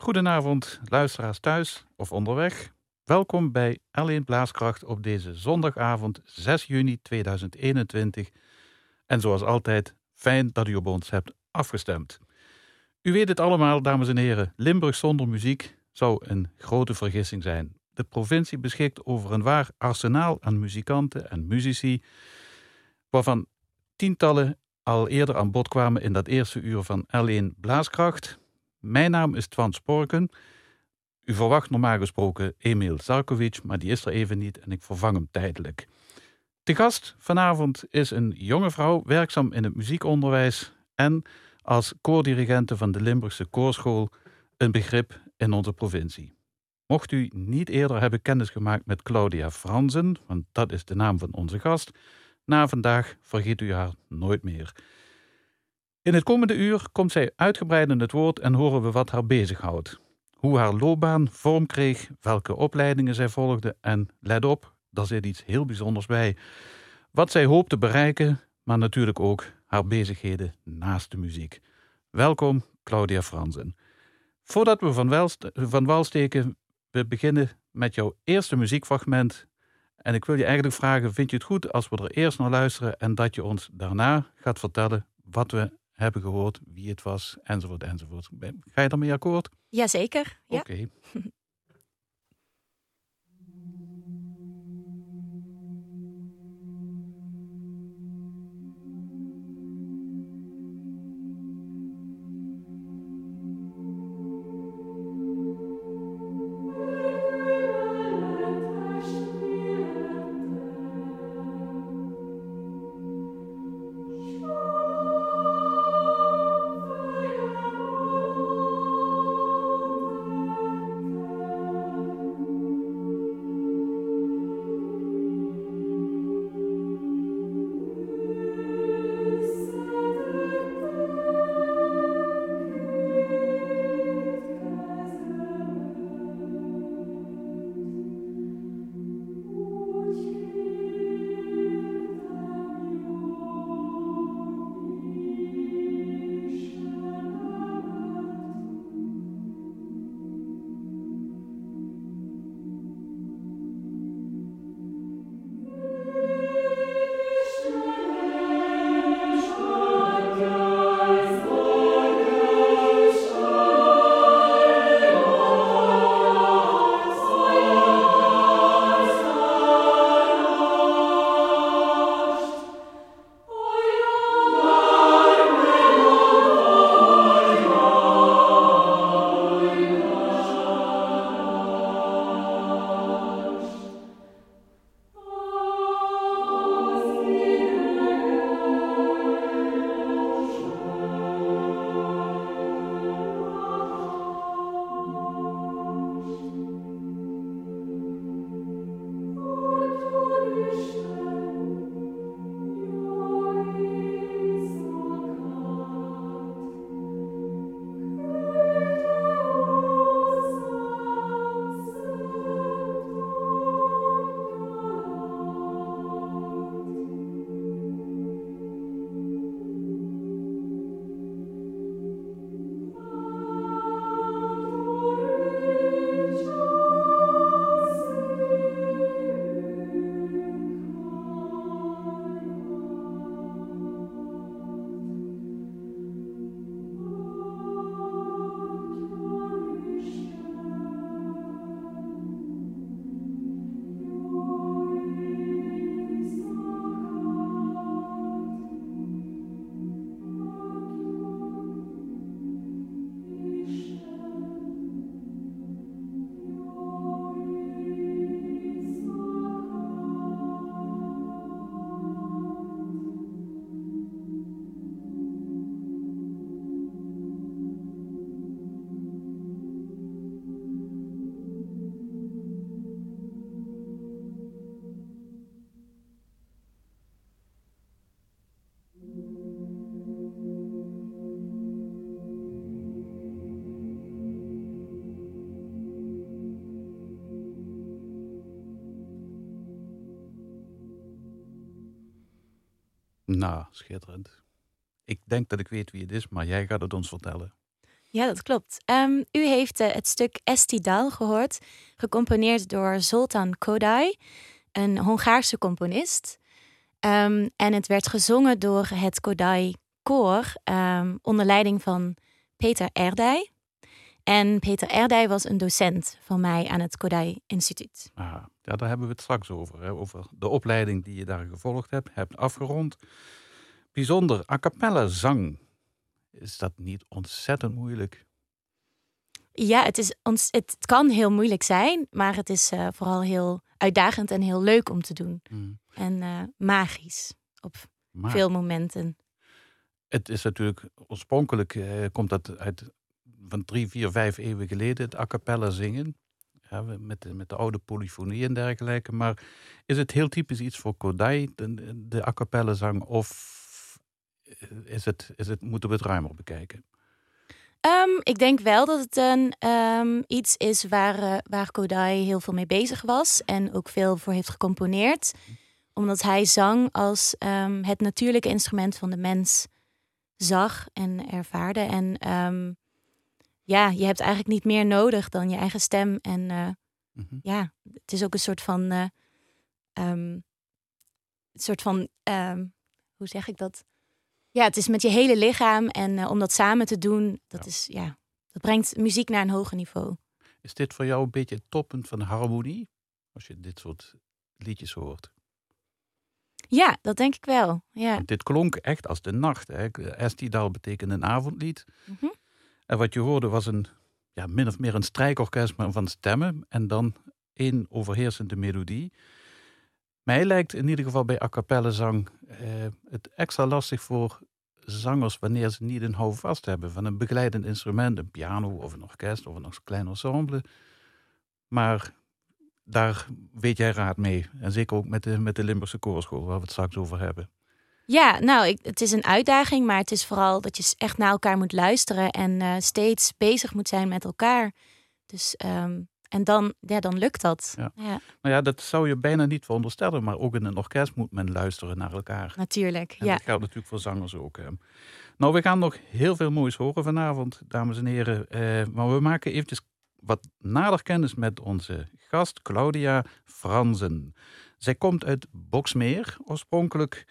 Goedenavond, luisteraars thuis of onderweg. Welkom bij L1 Blaaskracht op deze zondagavond 6 juni 2021. En zoals altijd, fijn dat u op ons hebt afgestemd. U weet het allemaal, dames en heren, Limburg zonder muziek zou een grote vergissing zijn. De provincie beschikt over een waar arsenaal aan muzikanten en muzici, waarvan tientallen al eerder aan bod kwamen in dat eerste uur van L1 Blaaskracht. Mijn naam is Twan Sporken. U verwacht normaal gesproken Emil Zarkovic, maar die is er even niet en ik vervang hem tijdelijk. De gast vanavond is een jonge vrouw, werkzaam in het muziekonderwijs en als koordirigente van de Limburgse Koorschool een begrip in onze provincie. Mocht u niet eerder hebben kennis gemaakt met Claudia Franzen, want dat is de naam van onze gast, na vandaag vergeet u haar nooit meer. In het komende uur komt zij uitgebreid in het woord en horen we wat haar bezighoudt. Hoe haar loopbaan vorm kreeg, welke opleidingen zij volgde en let op, daar zit iets heel bijzonders bij. Wat zij hoopt te bereiken, maar natuurlijk ook haar bezigheden naast de muziek. Welkom, Claudia Franzen. Voordat we van, van wal steken, we beginnen met jouw eerste muziekfragment. En ik wil je eigenlijk vragen: vind je het goed als we er eerst naar luisteren en dat je ons daarna gaat vertellen wat we hebben gehoord, wie het was, enzovoort, enzovoort. Ga je daarmee akkoord? Jazeker. Ja. Oké. Nou, schitterend. Ik denk dat ik weet wie het is, maar jij gaat het ons vertellen. Ja, dat klopt. Ehm, u heeft uh, het stuk Estidal gehoord, gecomponeerd door Zoltan Kodai, een Hongaarse componist. Um, en het werd gezongen door het Kodai Koor um, onder leiding van Peter Erdij. En Peter Erdij was een docent van mij aan het Kodai Instituut. Ah, ja, daar hebben we het straks over. Hè? Over de opleiding die je daar gevolgd hebt, hebt afgerond. Bijzonder, a cappella zang. Is dat niet ontzettend moeilijk? Ja, het, is ons, het kan heel moeilijk zijn, maar het is uh, vooral heel uitdagend en heel leuk om te doen. Mm. En uh, magisch op maar, veel momenten. Het is natuurlijk oorspronkelijk uh, komt dat uit van drie, vier, vijf eeuwen geleden, het a cappella zingen. Met, de, met de oude polyfonie en dergelijke. Maar is het heel typisch iets voor Kodai, de, de a cappella zang? Of is het, is het, moeten we het ruimer bekijken? Um, ik denk wel dat het een, um, iets is waar, uh, waar Kodai heel veel mee bezig was en ook veel voor heeft gecomponeerd. Omdat hij zang als um, het natuurlijke instrument van de mens zag en ervaarde. En ja, je hebt eigenlijk niet meer nodig dan je eigen stem. En uh, mm -hmm. ja, het is ook een soort van. Uh, een soort van. hoe zeg ik dat? Ja, het is met je hele lichaam. En uh, om dat samen te doen, dat, is, ja, dat brengt muziek naar een hoger niveau. Is dit voor jou een beetje het toppunt van harmonie? Als je dit soort liedjes hoort. Ja, dat denk ik wel. Ja. Want dit klonk echt als de nacht. Estidal betekent een avondlied. Mm -hmm. En wat je hoorde was een, ja, min of meer een strijkorkest van stemmen. En dan één overheersende melodie. Mij lijkt in ieder geval bij a cappella zang eh, het extra lastig voor zangers wanneer ze niet een houvast hebben van een begeleidend instrument, een piano of een orkest of een klein ensemble. Maar daar weet jij raad mee. En zeker ook met de, met de Limburgse Koorschool, waar we het straks over hebben. Ja, nou, ik, het is een uitdaging, maar het is vooral dat je echt naar elkaar moet luisteren en uh, steeds bezig moet zijn met elkaar. Dus um, en dan, ja, dan lukt dat. Ja. ja. Nou ja, dat zou je bijna niet veronderstellen, maar ook in een orkest moet men luisteren naar elkaar. Natuurlijk, en ja. Dat geldt natuurlijk voor zangers ook. Hè. Nou, we gaan nog heel veel moois horen vanavond, dames en heren. Eh, maar we maken eventjes wat nader kennis met onze gast Claudia Franzen. Zij komt uit Boksmeer oorspronkelijk.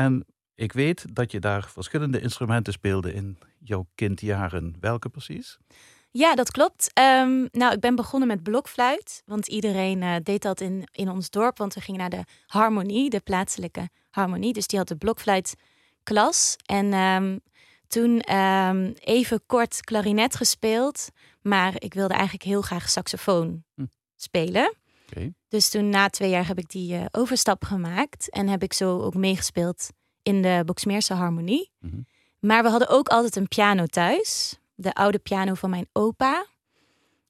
En ik weet dat je daar verschillende instrumenten speelde in jouw kindjaren. Welke precies? Ja, dat klopt. Um, nou, ik ben begonnen met blokfluit. Want iedereen uh, deed dat in, in ons dorp. Want we gingen naar de harmonie, de plaatselijke harmonie. Dus die had de blokfluitklas. En um, toen um, even kort klarinet gespeeld. Maar ik wilde eigenlijk heel graag saxofoon hm. spelen. Okay. Dus toen na twee jaar heb ik die uh, overstap gemaakt. En heb ik zo ook meegespeeld in de Boksmeerse harmonie. Mm -hmm. Maar we hadden ook altijd een piano thuis de oude piano van mijn opa.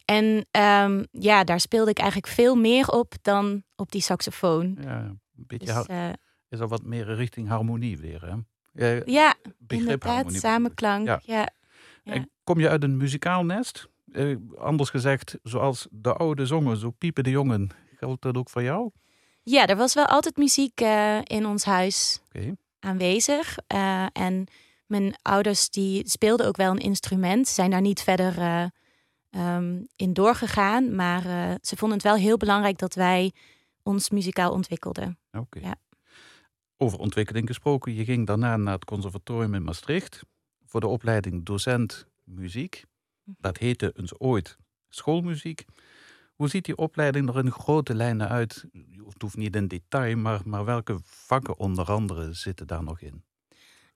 En um, ja, daar speelde ik eigenlijk veel meer op dan op die saxofoon. Ja, een beetje dus, uh, is al wat meer richting harmonie weer, hè? Ja, ja inderdaad, samenklank. Ja. ja. En kom je uit een muzikaal nest? Eh, anders gezegd, zoals de oude zongen, zo piepen de jongen. Geldt dat ook voor jou? Ja, er was wel altijd muziek uh, in ons huis okay. aanwezig. Uh, en mijn ouders die speelden ook wel een instrument. Zijn daar niet verder uh, um, in doorgegaan. Maar ze vonden het wel heel belangrijk dat wij ons muzikaal ontwikkelden. Oké. Ja. Over ontwikkeling gesproken. Je ging daarna naar het conservatorium in Maastricht. Voor de opleiding docent muziek. Dat heette eens ooit schoolmuziek. Hoe ziet die opleiding er in grote lijnen uit? Het hoeft niet in detail, maar, maar welke vakken onder andere zitten daar nog in?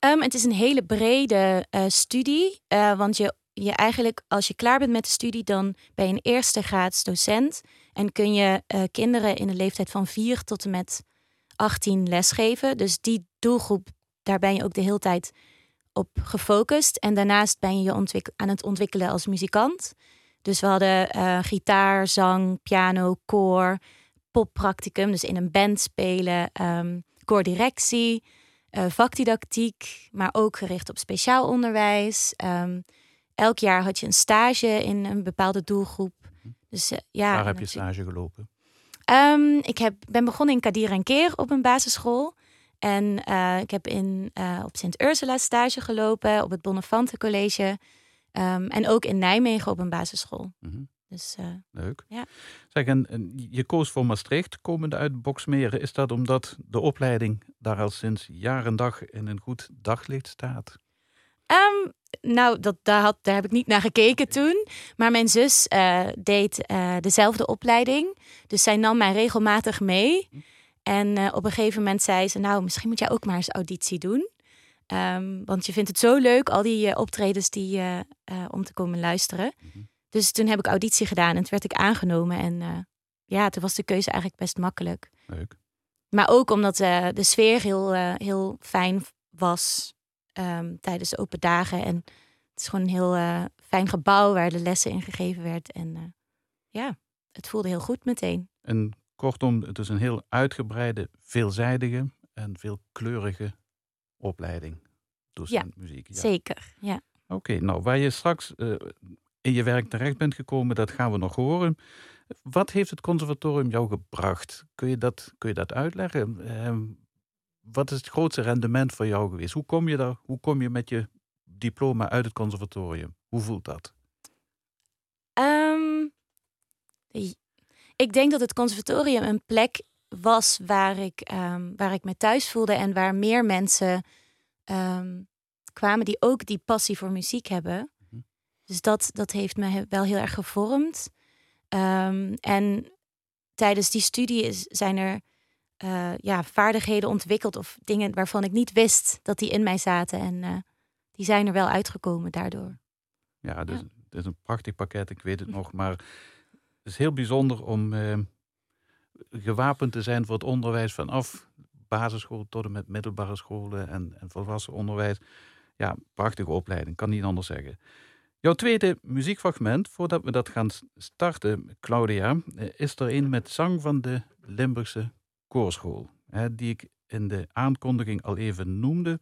Um, het is een hele brede uh, studie. Uh, want je, je eigenlijk, als je klaar bent met de studie, dan ben je een eerste graads docent. En kun je uh, kinderen in de leeftijd van 4 tot en met 18 lesgeven. Dus die doelgroep, daar ben je ook de hele tijd op gefocust. En daarnaast ben je je aan het ontwikkelen als muzikant. Dus we hadden gitaar, zang, piano, koor, poppracticum. Dus in een band spelen, um, koordirectie uh, vakdidactiek, maar ook gericht op speciaal onderwijs. Um, elk jaar had je een stage in een bepaalde doelgroep. Dus, uh, ja, Waar heb je stage gelopen? Um, ik heb, ben begonnen in Kadir en Keer op een basisschool. En uh, ik heb in, op Sint Ursula stage gelopen, op het Bonnefante College. Ehm, en ook in Nijmegen op een basisschool. Mhm. Dus eh, Leuk. Ja. Zeg, en, en je koos voor Maastricht, komende uit Boksmeren. Is dat omdat de opleiding daar al sinds jaar en dag in een goed daglicht staat? Ehm, nou, dat, daar, had, daar heb ik niet naar gekeken toen. Maar mijn zus eh, deed eh, dezelfde opleiding. Dus zij nam mij regelmatig mee. En eh, op een gegeven moment zei ze: Nou, misschien moet jij ook maar eens auditie doen. Ehm, want je vindt het zo leuk, al die eh, optredens die, eh, om te komen luisteren. Mhm. Dus toen heb ik auditie gedaan en toen werd ik aangenomen. En ja, toen was de keuze eigenlijk best makkelijk. Leuk. Maar ook omdat de sfeer heel, heel fijn was ehm, tijdens de open dagen. En het is gewoon een heel fijn gebouw waar de lessen in gegeven werd. En ja, het voelde heel goed meteen. En kortom, het is een heel uitgebreide, veelzijdige en veelkleurige opleiding. Docent muziek. Ja. Zeker, ja. Oké, nou waar je straks eh, in je werk terecht bent gekomen, dat gaan we nog horen. Wat heeft het conservatorium jou gebracht? Kun je dat, kun je dat uitleggen? Ehm, wat is het grootste rendement voor jou geweest? Hoe kom je daar? Hoe kom je met je diploma uit het conservatorium? Hoe voelt dat? I- ik denk dat het conservatorium een plek was waar ik, ehm, waar ik me thuis voelde en waar meer mensen ehm, kwamen die ook die passie voor muziek hebben. Mhm. Dus dat, dat heeft me wel heel erg gevormd. Ehm, en tijdens die studie is, zijn er eh, ja, vaardigheden ontwikkeld of dingen waarvan ik niet wist dat die in mij zaten. En eh, die zijn er wel uitgekomen daardoor. Ja, dus, Ja. het is een prachtig pakket, ik weet het nog. Maar is heel bijzonder om eh, gewapend te zijn voor het onderwijs vanaf basisschool tot en met middelbare scholen en, en volwassen onderwijs. Ja, prachtige opleiding, kan niet anders zeggen. Jouw tweede muziekfragment, voordat we dat gaan starten, Claudia, eh, is er een met zang van de Limburgse koorschool. Hè, die ik in de aankondiging al even noemde.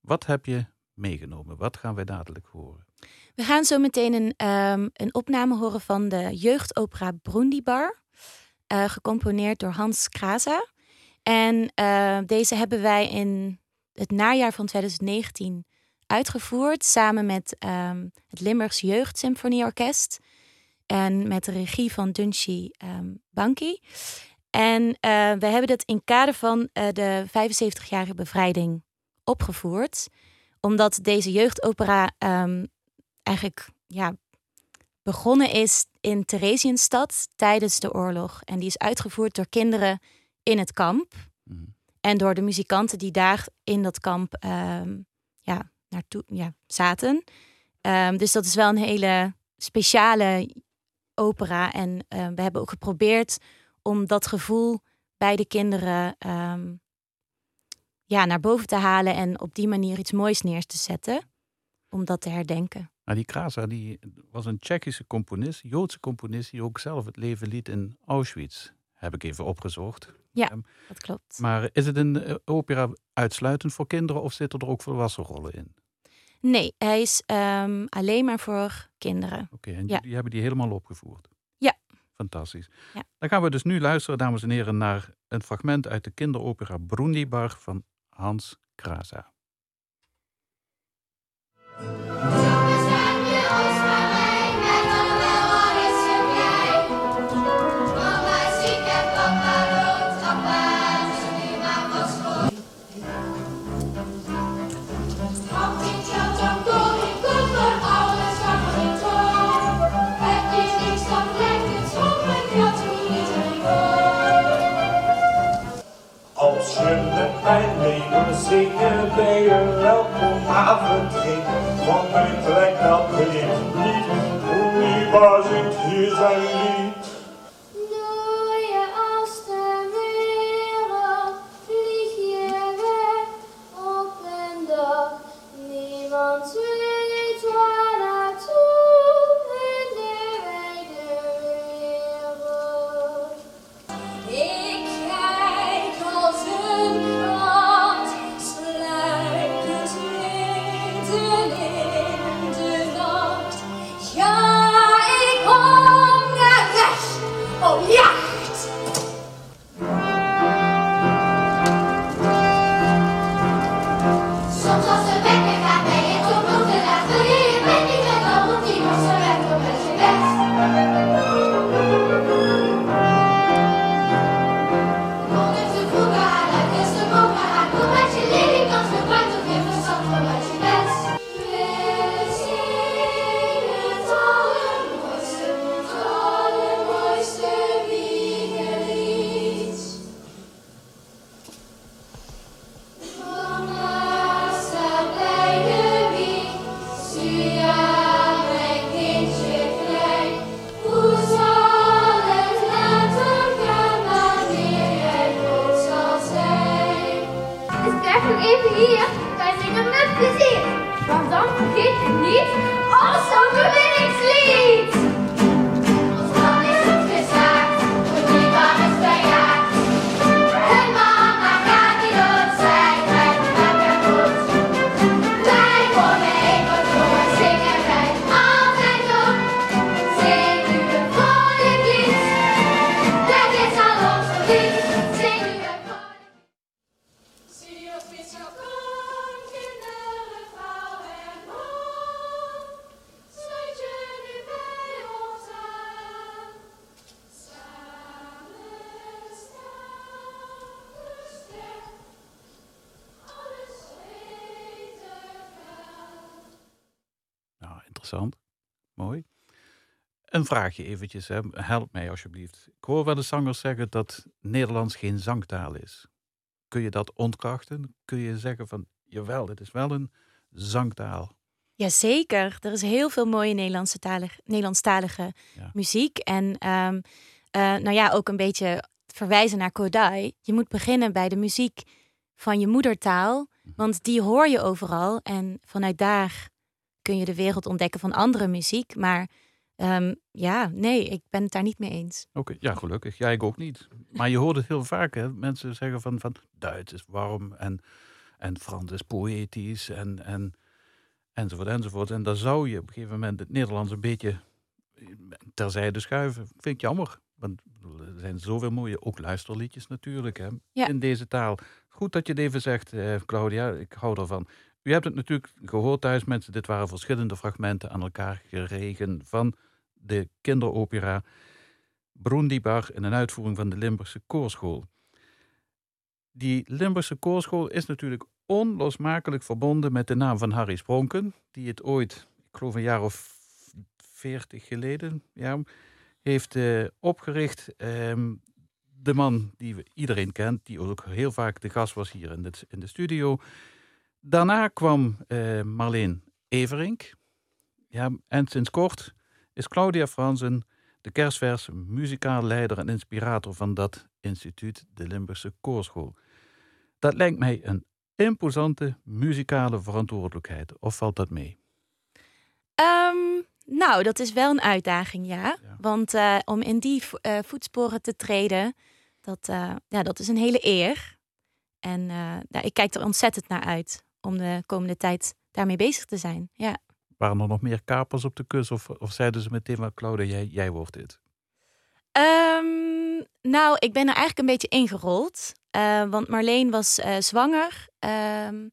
Wat heb je meegenomen? Wat gaan wij dadelijk horen? We gaan zo meteen een, ehm, een opname horen van de jeugdopera Brundibar. eh gecomponeerd door Hans Kraza. En eh, deze hebben wij in het najaar van 2019 uitgevoerd. Samen met ehm, het Limburgs Jeugdsymfonieorkest. En met de regie van Dunshi ehm Banki. En eh, we hebben dat in kader van de 75-jarige bevrijding opgevoerd. Omdat deze jeugdopera ehm, eigenlijk ja, begonnen is in Theresienstad tijdens de oorlog. En die is uitgevoerd door kinderen in het kamp. Mhm. En door de muzikanten die daar in dat kamp ehm, ja, naartoe ja, zaten. Ehm, dus dat is wel een hele speciale opera. En we hebben ook geprobeerd om dat gevoel bij de kinderen ehm, ja, naar boven te halen. En op die manier iets moois neer te zetten. Om dat te herdenken. Nou, die Krasa die was een Tsjechische componist, Joodse componist, die ook zelf het leven liet in Auschwitz. Heb ik even opgezocht. Dat klopt. Maar is het een eh, opera uitsluitend voor kinderen of zitten er ook volwassen rollen in? Nee, hij is ehm, alleen maar voor kinderen. Oké, en Ja. jullie hebben die helemaal opgevoerd? Ja. Fantastisch. Ja. Dan gaan we dus nu luisteren, dames en heren, naar een fragment uit de kinderopera Brundibar van Hans Krasa. Zingen, ben je welkom avondring. Want mijn trek dat begint niet, hoe liever zingt hier zijn lied. Interessant. Mooi. Een vraagje eventjes, hè. help mij alsjeblieft. Ik hoor wel de zangers zeggen dat Nederlands geen zangtaal is. Kun je dat ontkrachten? Kun je zeggen van, jawel, het is wel een zangtaal. Jazeker, er is heel veel mooie Nederlandse talig, Nederlandstalige Ja. muziek. En ehm, eh, nou ja, ook een beetje verwijzen naar Kodai. Je moet beginnen bij de muziek van je moedertaal, want die hoor je overal. En vanuit daar kun je de wereld ontdekken van andere muziek. Maar ehm, ja, nee, ik ben het daar niet mee eens. Oké, ja, gelukkig. Ja, ik ook niet. Maar je hoort het heel vaak, hè. Mensen zeggen van, van Duits is warm en, en Frans is poëtisch en, en, enzovoort, enzovoort. En dan zou je op een gegeven moment het Nederlands een beetje terzijde schuiven. Vind ik jammer. Want er zijn zoveel mooie, ook luisterliedjes natuurlijk, hè, Ja. in deze taal. Goed dat je het even zegt, eh, Claudia. Ik hou ervan. U hebt het natuurlijk gehoord thuis, mensen. Dit waren verschillende fragmenten aan elkaar geregen van de kinderopera Broendibar in een uitvoering van de Limburgse Koorschool. Die Limburgse Koorschool is natuurlijk onlosmakelijk verbonden met de naam van Harry Spronken, die het ooit, ik geloof een jaar of veertig geleden, ja, heeft eh, opgericht. Ehm, de man die iedereen kent, die ook heel vaak de gast was hier in in de studio. Daarna kwam eh, Marleen Everink. Ja, en sinds kort is Claudia Fransen de kerstverse muzikaal leider en inspirator van dat instituut, de Limburgse Koorschool. Dat lijkt mij een imposante muzikale verantwoordelijkheid. Of valt dat mee? Ehm, nou, dat is wel een uitdaging, ja. Ja. Want eh, om in die vo- eh, voetsporen te treden, dat, ja, dat is een hele eer. En nou, ik kijk er ontzettend naar uit om de komende tijd daarmee bezig te zijn. Ja. Waren er nog meer kapers op de kus? Of, of zeiden ze meteen van Claudia, jij, jij wordt dit? Ehm, nou, ik ben er eigenlijk een beetje ingerold. Eh, want Marleen was eh, zwanger. ehm,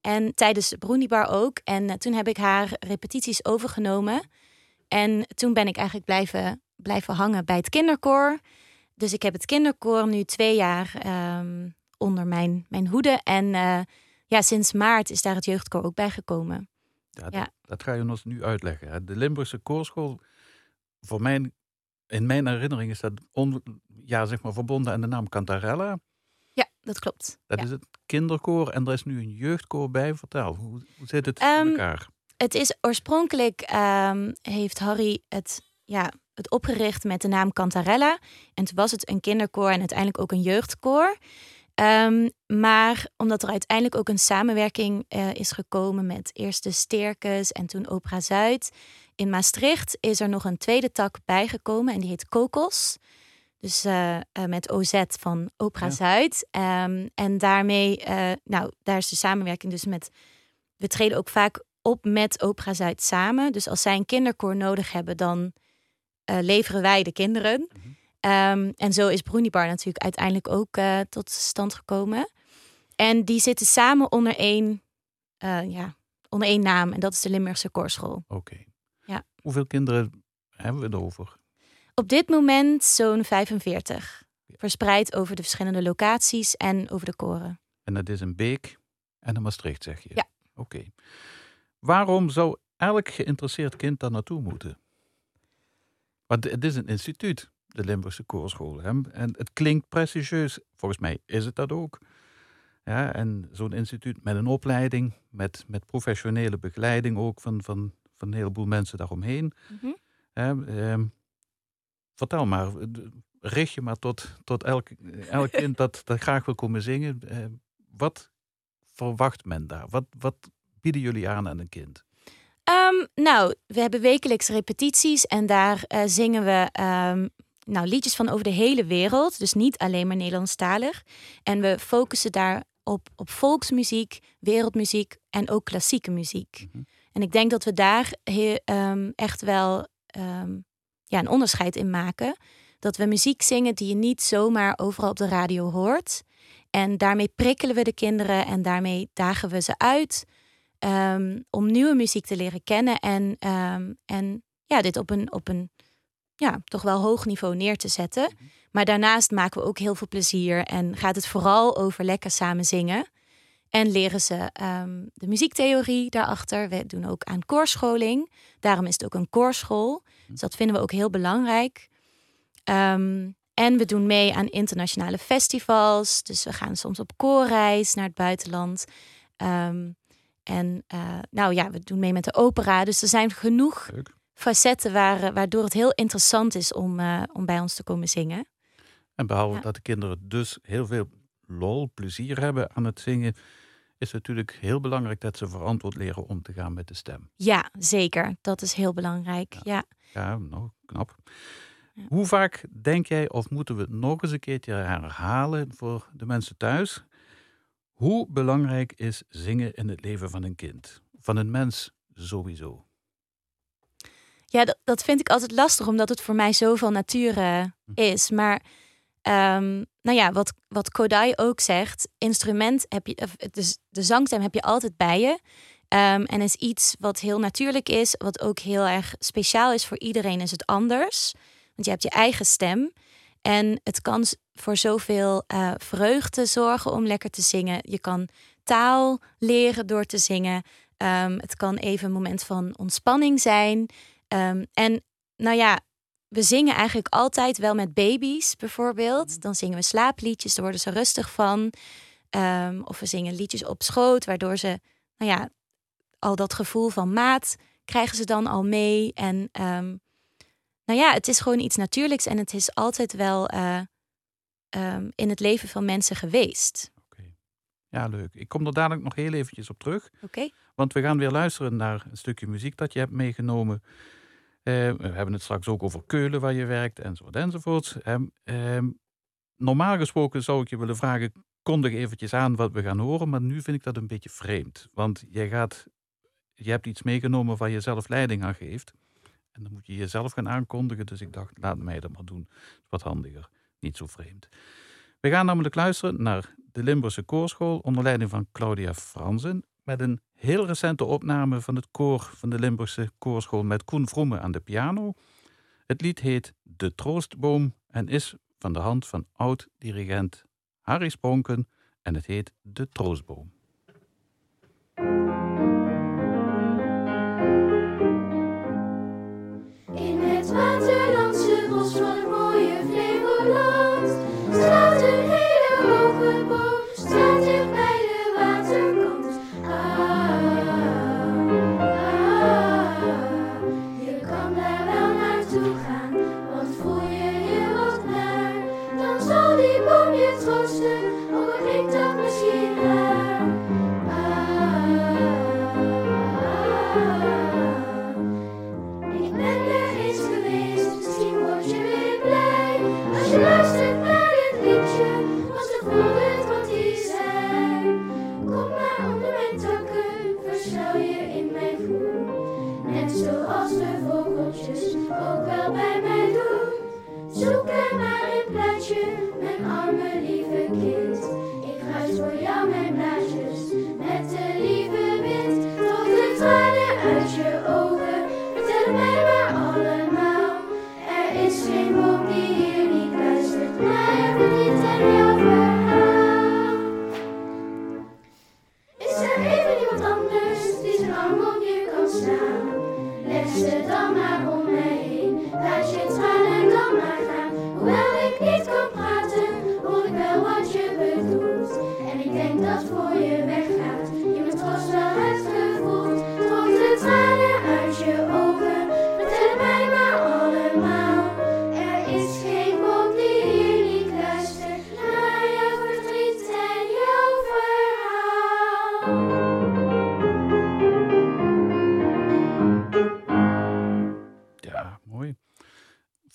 en tijdens de Broenibar ook. En eh, toen heb ik haar repetities overgenomen. En toen ben ik eigenlijk blijven, blijven hangen bij het kinderkoor. Dus ik heb het kinderkoor nu twee jaar ehm, onder mijn, mijn hoede. En ja, sinds maart is daar het jeugdkoor ook bij gekomen. Ja, dat, Ja. dat ga je ons nu uitleggen. hè. De Limburgse Koorschool, voor mijn, in mijn herinnering is dat on, ja, zeg maar verbonden aan de naam Cantarella. Ja, dat klopt. Dat Ja. is het kinderkoor en er is nu een jeugdkoor bij. Vertel, hoe, hoe zit het in elkaar? Het is oorspronkelijk ehm, heeft Harry het, ja, het opgericht met de naam Cantarella. En toen was het een kinderkoor en uiteindelijk ook een jeugdkoor. Ehm, maar omdat er uiteindelijk ook een samenwerking eh, is gekomen met eerst de Sterkes en toen Opera Zuid. In Maastricht is er nog een tweede tak bijgekomen en die heet Kokos. Dus eh, eh, met OZ van Opera Ja. Zuid. Ehm, en daarmee, nou, daar is de samenwerking dus met. We treden ook vaak op met Opera Zuid samen. Dus als zij een kinderkoor nodig hebben, dan leveren wij de kinderen. Mhm. Ehm, en zo is Brunibar natuurlijk uiteindelijk ook eh, tot stand gekomen. En die zitten samen onder één, eh, ja, onder één naam. En dat is de Limburgse Koorschool. Oké. ja. Hoeveel kinderen hebben we het over? Op dit moment zo'n 45. Verspreid over de verschillende locaties en over de koren. En dat is een Beek en een Maastricht, zeg je? Ja. Oké. Waarom zou elk geïnteresseerd kind daar naartoe moeten? Want het is een instituut, de Limburgse Koorschool. Hè? En het klinkt prestigieus. Volgens mij is het dat ook. Ja, en zo'n instituut met een opleiding, met, met professionele begeleiding ook van, van, van een heleboel mensen daaromheen. Ehm, vertel maar, eh, richt je maar tot, tot elk, elk kind dat, dat graag wil komen zingen. Eh, wat verwacht men daar? Wat, wat bieden jullie aan aan een kind? Ehm, nou, we hebben wekelijks repetities en daar eh, zingen we ehm, nou, liedjes van over de hele wereld. Dus niet alleen maar Nederlandstalig. En we focussen daar op, op volksmuziek, wereldmuziek en ook klassieke muziek. Mhm. En ik denk dat we daar ehm, echt wel ehm, ja, een onderscheid in maken. Dat we muziek zingen die je niet zomaar overal op de radio hoort. En daarmee prikkelen we de kinderen en daarmee dagen we ze uit ehm, om nieuwe muziek te leren kennen. En, en ja, dit op een, op een ja, toch wel hoog niveau neer te zetten. Maar daarnaast maken we ook heel veel plezier en gaat het vooral over lekker samen zingen. En leren ze ehm, de muziektheorie daarachter. We doen ook aan koorscholing. Daarom is het ook een koorschool. Dus dat vinden we ook heel belangrijk. Ehm, en we doen mee aan internationale festivals. Dus we gaan soms op koorreis naar het buitenland. Ehm, en eh, nou ja, we doen mee met de opera. Dus er zijn genoeg Leuk. Facetten waar, eh, waardoor het heel interessant is om, eh, om bij ons te komen zingen. En behalve Ja. dat de kinderen dus heel veel lol, plezier hebben aan het zingen, is het natuurlijk heel belangrijk dat ze verantwoord leren om te gaan met de stem. Ja, zeker. Dat is heel belangrijk. Ja. Ja. Ja, nou, knap. Ja. Hoe vaak denk jij, of moeten we het nog eens een keertje herhalen voor de mensen thuis? Hoe belangrijk is zingen in het leven van een kind? Van een mens sowieso. Ja, dat, dat vind ik altijd lastig, omdat het voor mij zoveel natuur eh, is. Maar ehm, nou ja, wat, wat Kodai ook zegt, instrument heb je, dus de zangstem heb je altijd bij je. Ehm, en is iets wat heel natuurlijk is, wat ook heel erg speciaal is voor iedereen, is het anders. Want je hebt je eigen stem. En het kan voor zoveel eh, vreugde zorgen om lekker te zingen. Je kan taal leren door te zingen. Ehm, het kan even een moment van ontspanning zijn. Ehm, en nou ja, we zingen eigenlijk altijd wel met baby's bijvoorbeeld. Dan zingen we slaapliedjes, daar worden ze rustig van. Ehm, of we zingen liedjes op schoot, waardoor ze, nou ja, al dat gevoel van maat krijgen ze dan al mee. En ehm, nou ja, het is gewoon iets natuurlijks en het is altijd wel eh, in het leven van mensen geweest. Ja, leuk. Ik kom er dadelijk nog heel eventjes op terug. Oké? Want we gaan weer luisteren naar een stukje muziek dat je hebt meegenomen. Eh, we hebben het straks ook over Keulen, waar je werkt, enzovoort, enzovoort. Ehm, ehm, normaal gesproken zou ik je willen vragen, kondig eventjes aan wat we gaan horen, maar nu vind ik dat een beetje vreemd. Want jij gaat, je hebt iets meegenomen waar je zelf leiding aan geeft. En dan moet je jezelf gaan aankondigen, dus ik dacht, laat mij dat maar doen. Wat handiger, niet zo vreemd. We gaan namelijk luisteren naar de Limburgse Koorschool onder leiding van Claudia Franzen met een heel recente opname van het koor van de Limburgse Koorschool met Koen Vroemen aan de piano. Het lied heet De Troostboom en is van de hand van oud-dirigent Harry Spronken en het heet De Troostboom. In het waterlandse bos van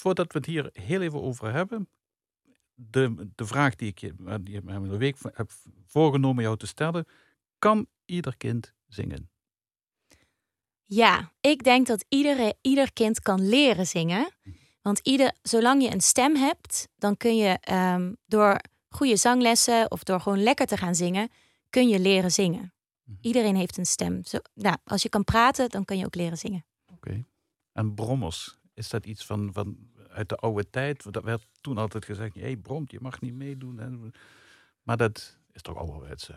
Voordat we het hier heel even over hebben, de, de vraag die ik je die een week heb voorgenomen jou te stellen, kan ieder kind zingen? Ja, ik denk dat iedere, ieder kind kan leren zingen. Want ieder, zolang je een stem hebt, dan kun je ehm, door goede zanglessen of door gewoon lekker te gaan zingen, kun je leren zingen. Mhm. Iedereen heeft een stem. Zo, nou, als je kan praten, dan kan je ook leren zingen. Oké. En brommers, is dat iets van, van uit de oude tijd? Want Dat werd toen altijd gezegd, hé hey, bromt, je mag niet meedoen. En- Maar dat is toch ouderwets.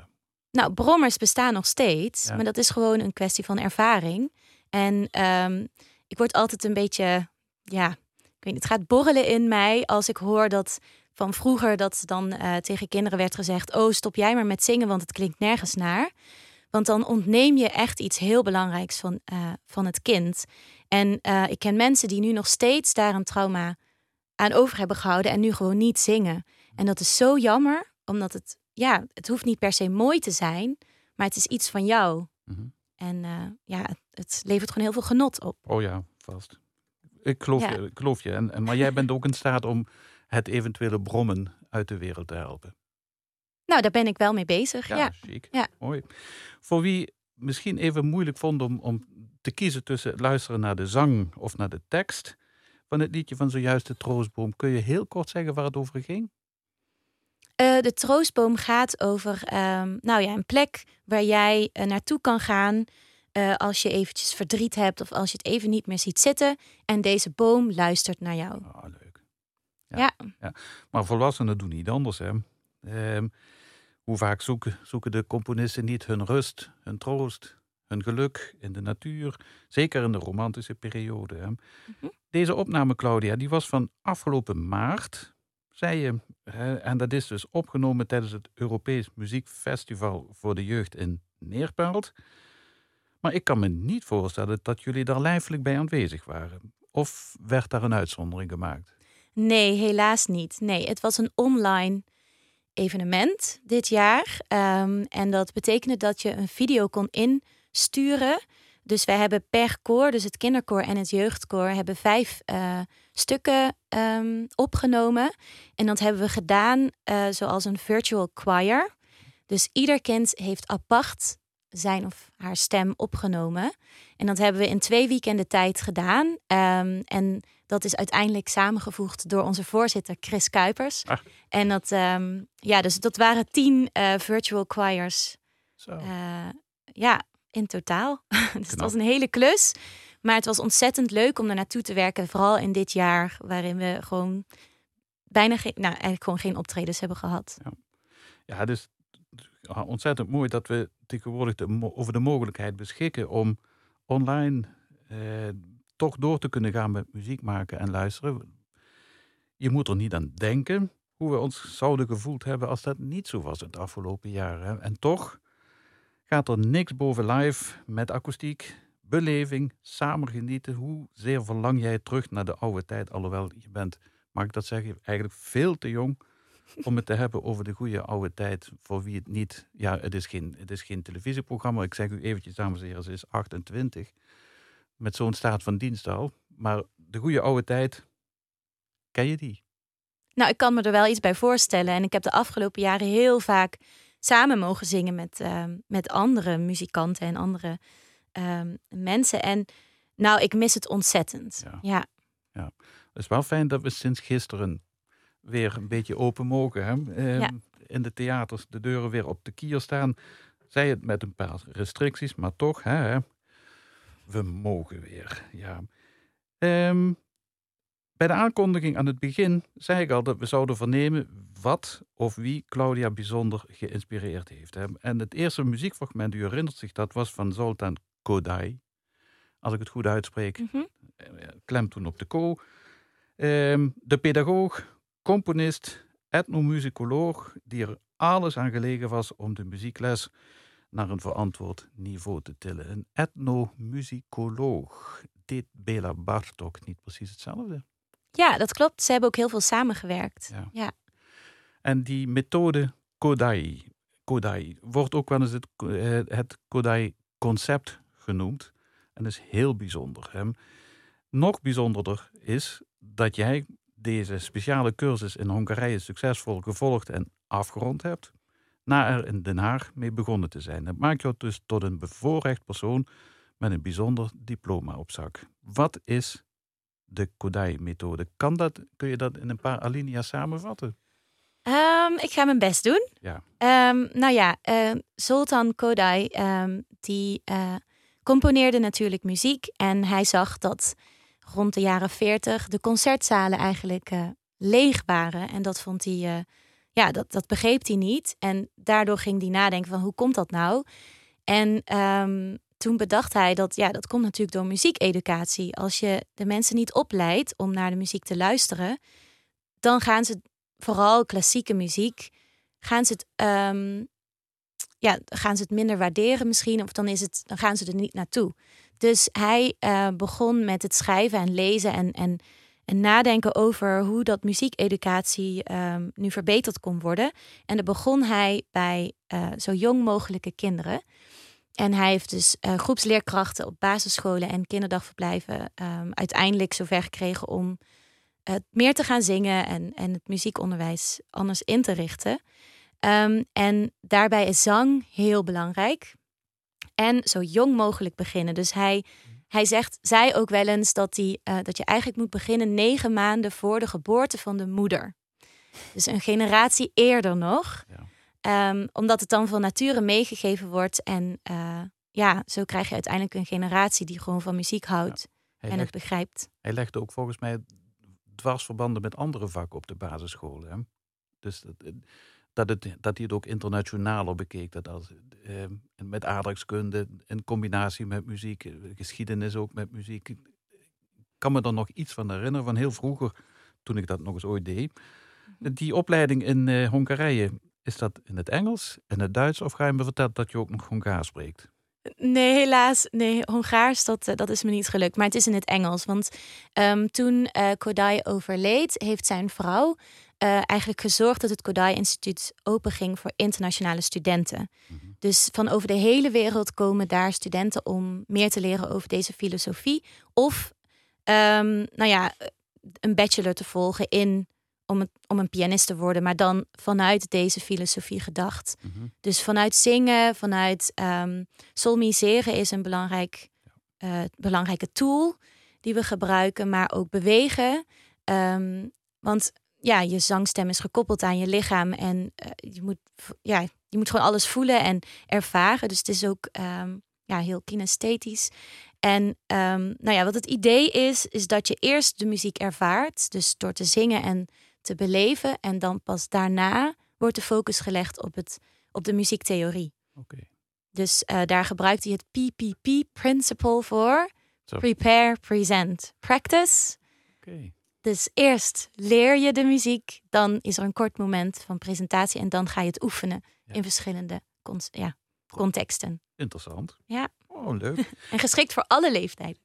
Nou, brommers bestaan nog steeds, Ja. maar dat is gewoon een kwestie van ervaring. En ehm, ik word altijd een beetje, ja, ik weet niet, het gaat borrelen in mij als ik hoor dat van vroeger dat dan eh, tegen kinderen werd gezegd: Oh, stop jij maar met zingen, want het klinkt nergens naar. Want dan ontneem je echt iets heel belangrijks van, eh, van het kind. En eh, ik ken mensen die nu nog steeds daar een trauma aan over hebben gehouden en nu gewoon niet zingen. En dat is zo jammer, omdat het, ja, het hoeft niet per se mooi te zijn, maar het is iets van jou. Mhm. En eh, ja, het, het levert gewoon heel veel genot op. Oh ja, vast. Ik geloof, Ja. je, ik geloof je. En, en, maar jij bent ook in staat om het eventuele brommen uit de wereld te helpen. Nou, daar ben ik wel mee bezig. Ja, chic. Ja. Mooi. Voor wie misschien even moeilijk vond om, om te kiezen tussen luisteren naar de zang of naar de tekst van het liedje van zojuist de Troostboom, kun je heel kort zeggen waar het over ging? Eh, de troostboom gaat over ehm, nou ja, een plek waar jij eh, naartoe kan gaan eh, als je eventjes verdriet hebt of als je het even niet meer ziet zitten. En deze boom luistert naar jou. Ah, leuk. Ja. Maar volwassenen doen niet anders. Hè? Ehm, hoe vaak zoeken, zoeken de componisten niet hun rust, hun troost, hun geluk in de natuur, zeker in de romantische periode. Hè? Deze opname, Claudia, die was van afgelopen maart, zei je. Hè, en dat is dus opgenomen tijdens het Europees Muziekfestival voor de Jeugd in Neerpelt. Maar ik kan me niet voorstellen dat jullie daar lijfelijk bij aanwezig waren. Of werd daar een uitzondering gemaakt? Nee, helaas niet. Nee, het was een online evenement dit jaar. Ehm, en dat betekende dat je een video kon insturen. Dus wij hebben per koor, dus het kinderkoor en het jeugdkoor, hebben vijf eh, stukken ehm, opgenomen. En dat hebben we gedaan eh, zoals een virtual choir. Dus ieder kind heeft apart zijn of haar stem opgenomen. En dat hebben we in twee weekenden tijd gedaan. Ehm, en dat is uiteindelijk samengevoegd door onze voorzitter Chris Kuipers. Ah. En dat, ehm, ja, dus dat waren tien eh, virtual choirs. Zo. eh, ja, in totaal. dus het was een hele klus. Maar het was ontzettend leuk om er naartoe te werken. Vooral in dit jaar, waarin we gewoon bijna geen, nou, eigenlijk gewoon geen optredens hebben gehad. Ja, dus ja, ontzettend mooi dat we tegenwoordig de, over de mogelijkheid beschikken om online eh, toch door te kunnen gaan met muziek maken en luisteren. Je moet er niet aan denken hoe we ons zouden gevoeld hebben als dat niet zo was het afgelopen jaar. Hè. En toch gaat er niks boven live met akoestiek, beleving, samen genieten. Hoezeer verlang jij terug naar de oude tijd, alhoewel je bent, mag ik dat zeggen, eigenlijk veel te jong om het te hebben over de goede oude tijd. Voor wie het niet. Ja, het is geen, het is geen televisieprogramma. Ik zeg u eventjes, dames en heren, ze is 28. Met zo'n staat van dienst al. Maar de goede oude tijd, ken je die? Nou, ik kan me er wel iets bij voorstellen. En ik heb de afgelopen jaren heel vaak samen mogen zingen met, ehm, met andere muzikanten en andere ehm, mensen. En nou, ik mis het ontzettend. Ja. Ja, Het is wel fijn dat we sinds gisteren weer een beetje open mogen. Hè? Ehm, Ja. In de theaters de deuren weer op de kier staan. Zij het met een paar restricties, maar toch, hè, hè, we mogen weer. Ja. Ehm, bij de aankondiging aan het begin zei ik al dat we zouden vernemen wat of wie Claudia bijzonder geïnspireerd heeft. En het eerste muziekfragment, u herinnert zich dat, was van Zoltan Kodai. Als ik het goed uitspreek Mhm. eh, klem toen op de ko. Ehm, de pedagoog, componist, etnomusicoloog, die er alles aan gelegen was om de muziekles naar een verantwoord niveau te tillen. Een etnomusicoloog. Deed Bela Bartok niet precies hetzelfde? ja, dat klopt. Ze hebben ook heel veel samengewerkt. Ja. Ja. En die methode Kodai, Kodai wordt ook wel eens het, eh, het Kodai-concept genoemd. En dat is heel bijzonder. Hè? Nog bijzonderder is dat jij deze speciale cursus in Hongarije succesvol gevolgd en afgerond hebt, na er in Den Haag mee begonnen te zijn. Dat maakt jou dus tot een bevoorrecht persoon met een bijzonder diploma op zak. Wat is de Kodai-methode? Kan dat, kun je dat in een paar alinea's samenvatten? Ehm, ik ga mijn best doen. Ja. Ehm, nou ja, eh, Sultan Kodai, die eh, componeerde natuurlijk muziek. En hij zag dat rond de jaren 40 de concertzalen eigenlijk eh, leeg waren. En dat vond hij, eh, ja, dat, dat begreep hij niet. En daardoor ging hij nadenken van hoe komt dat nou? En ehm, toen bedacht hij dat, ja, dat komt natuurlijk door muziekeducatie. Als je de mensen niet opleidt om naar de muziek te luisteren, dan gaan ze vooral klassieke muziek, gaan ze het, ehm, ja, gaan ze het minder waarderen misschien, of dan, is het, dan gaan ze er niet naartoe. Dus hij eh, begon met het schrijven en lezen en, en, en nadenken over hoe dat muziekeducatie ehm, nu verbeterd kon worden. En dan begon hij bij eh, zo jong mogelijke kinderen. En hij heeft dus eh, groepsleerkrachten op basisscholen en kinderdagverblijven ehm, uiteindelijk zover gekregen om eh, meer te gaan zingen en, en het muziekonderwijs anders in te richten. Ehm, en daarbij is zang heel belangrijk. En zo jong mogelijk beginnen. Dus hij, hij zegt, zei ook wel eens dat, hij, eh, dat je eigenlijk moet beginnen negen maanden voor de geboorte van de moeder. Dus een generatie eerder nog. Ja. Ehm, omdat het dan van nature meegegeven wordt. En eh, ja, zo krijg je uiteindelijk een generatie die gewoon van muziek houdt en het begrijpt. hij legde ook volgens mij dwarsverbanden met andere vakken op de basisscholen. Hè? Dus dat, dat, het, dat hij het ook internationaler bekeek. Dat als, eh, met aardrijkskunde in combinatie met muziek, eh, geschiedenis ook met muziek. Ik kan me er nog iets van herinneren, van heel vroeger, toen ik dat nog eens ooit deed. Die opleiding in eh, Hongarije, is dat in het Engels, in het Duits of ga je me vertellen dat je ook nog Hongaars spreekt? Nee, helaas. Nee, Hongaars, dat, eh, dat is me niet gelukt. Maar het is in het Engels. Want ehm, toen Kodai overleed, heeft zijn vrouw eh, eigenlijk gezorgd dat het Kodai Instituut openging voor internationale studenten. Dus van over de hele wereld komen daar studenten om meer te leren over deze filosofie. Of, ehm, nou ja, een bachelor te volgen in om, het, om een pianist te worden, maar dan vanuit deze filosofie gedacht. Dus vanuit zingen, vanuit um, solmiseren is een belangrijk, eh, belangrijke tool die we gebruiken, maar ook bewegen. Ehm, want ja, je zangstem is gekoppeld aan je lichaam en eh, je, moet, ja, je moet gewoon alles voelen en ervaren. Dus het is ook ehm, ja, heel kinesthetisch. En ehm, nou ja, wat het idee is, is dat je eerst de muziek ervaart, dus door te zingen en te beleven, en dan pas daarna wordt de focus gelegd op, het, op de muziektheorie. Oké. Dus eh, daar gebruikt hij het PPP-principle voor. Zo. Prepare, present, practice. Dus eerst leer je de muziek, dan is er een kort moment van presentatie en dan ga je het oefenen Ja. in verschillende ja, contexten. Interessant. Ja. Oh, leuk. En geschikt voor alle leeftijden.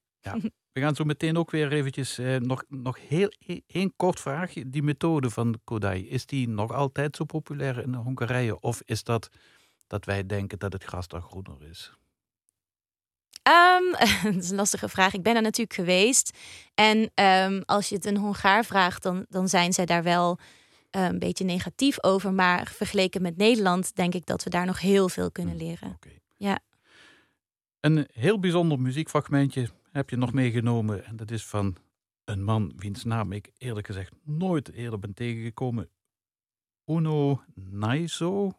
We gaan zo meteen ook weer eventjes eh, nog, nog heel één kort vraagje. Die methode van Kodai, is die nog altijd zo populair in Hongarije? Of is dat dat wij denken dat het gras daar groener is? Ehm, dat is een lastige vraag. Ik ben er natuurlijk geweest. En ehm, als je het een Hongaar vraagt, dan, dan zijn zij daar wel eh, een beetje negatief over. Maar vergeleken met Nederland denk ik dat we daar nog heel veel kunnen leren. Oké. Ja. Een heel bijzonder muziekfragmentje heb je nog meegenomen. En dat is van een man wiens naam ik eerlijk gezegd nooit eerder ben tegengekomen. Uno Naiso.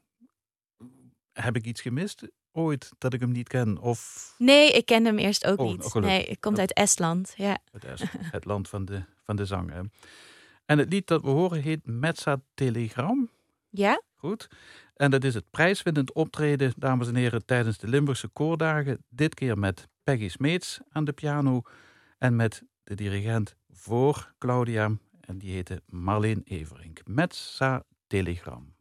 Heb ik iets gemist ooit dat ik hem niet ken? Of Nee, ik ken hem eerst ook Oh, niet. gelukkig. Nee, ik komt uit Estland. Ja. het, het land van de, van de zang. hè. En het lied dat we horen heet Metza Telegram. Ja? Goed. En dat is het prijswinnend optreden, dames en heren, tijdens de Limburgse Koordagen. Dit keer met Peggy Smeets aan de piano en met de dirigent voor Claudia. En die heette Marleen Everink. Metza Telegram.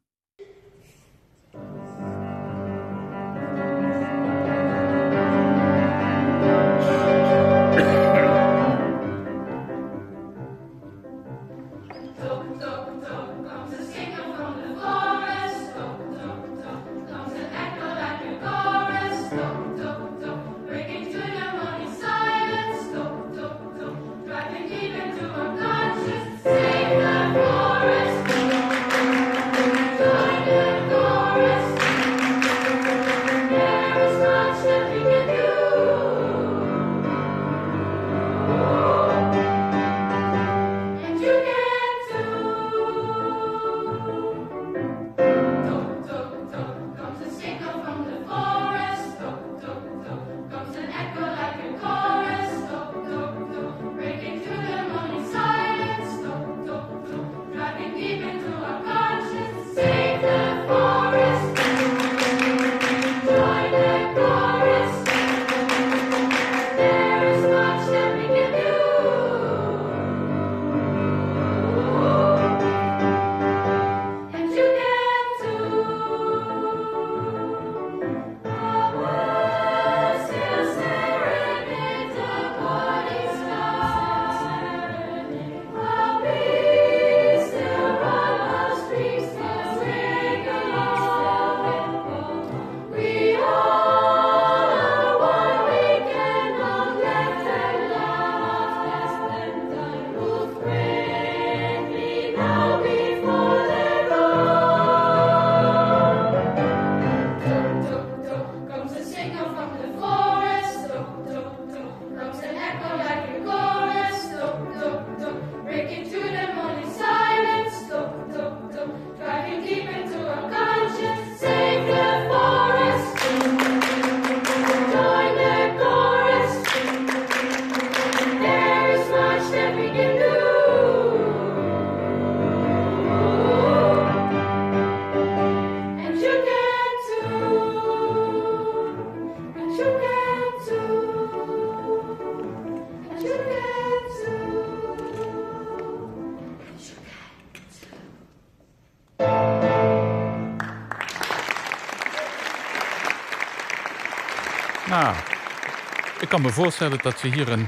Kan me voorstellen dat ze hier een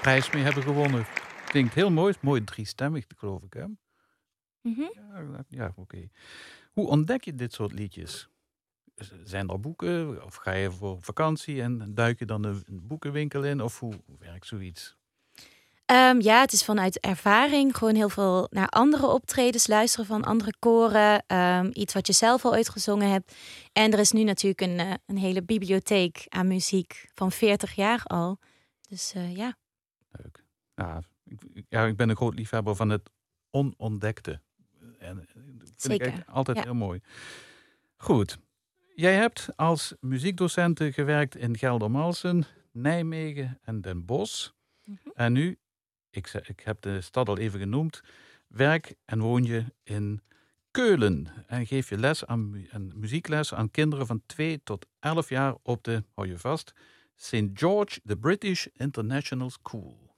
prijs mee hebben gewonnen. Klinkt heel mooi. Mooi driestemmig, geloof ik. Hè? Mhm. Ja, ja oké. Hoe ontdek je dit soort liedjes? Zijn er boeken? Of ga je voor vakantie en duik je dan een een boekenwinkel in? Of hoe werkt zoiets? Ehm, ja, het is vanuit ervaring gewoon heel veel naar andere optredens luisteren van andere koren. ehm, iets wat je zelf al ooit gezongen hebt. En er is nu natuurlijk een, eh, een hele bibliotheek aan muziek van 40 jaar al. Dus eh, ja. Leuk. Ja ik, ja, ik ben een groot liefhebber van het onontdekte. En eh, dat vind Zeker, ik altijd ja. heel mooi. Goed. Jij hebt als muziekdocenten gewerkt in Geldermalsen, Nijmegen en Den Bosch. Mhm. En nu, ik, ik heb de stad al even genoemd, werk en woon je in Keulen. En geef je les aan, aan muziekles aan kinderen van 2 tot 11 jaar op de, hou je vast, St. George the British International School.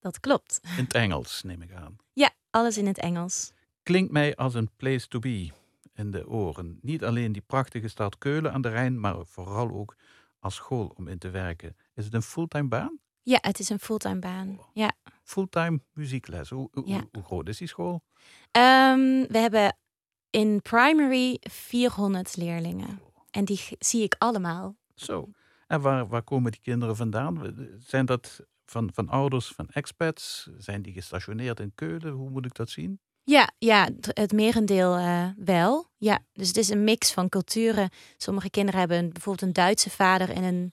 Dat klopt. In het Engels, neem ik aan. Ja, alles in het Engels. Klinkt mij als een place to be in de oren. Niet alleen die prachtige stad Keulen aan de Rijn, maar vooral ook als school om in te werken. Is het een fulltime baan? Ja, het is een fulltime baan. Ja. Fulltime muziekles. Hoe, hoe, Ja. hoe groot is die school? Ehm, we hebben in primary 400 leerlingen. En die zie ik allemaal. Zo. En waar, waar komen die kinderen vandaan? Zijn dat van, van ouders, van expats? Zijn die gestationeerd in Keulen? Hoe moet ik dat zien? Ja, ja het- merendeel eh, wel. Ja, dus het is een mix van culturen. Sommige kinderen hebben bijvoorbeeld een Duitse vader en een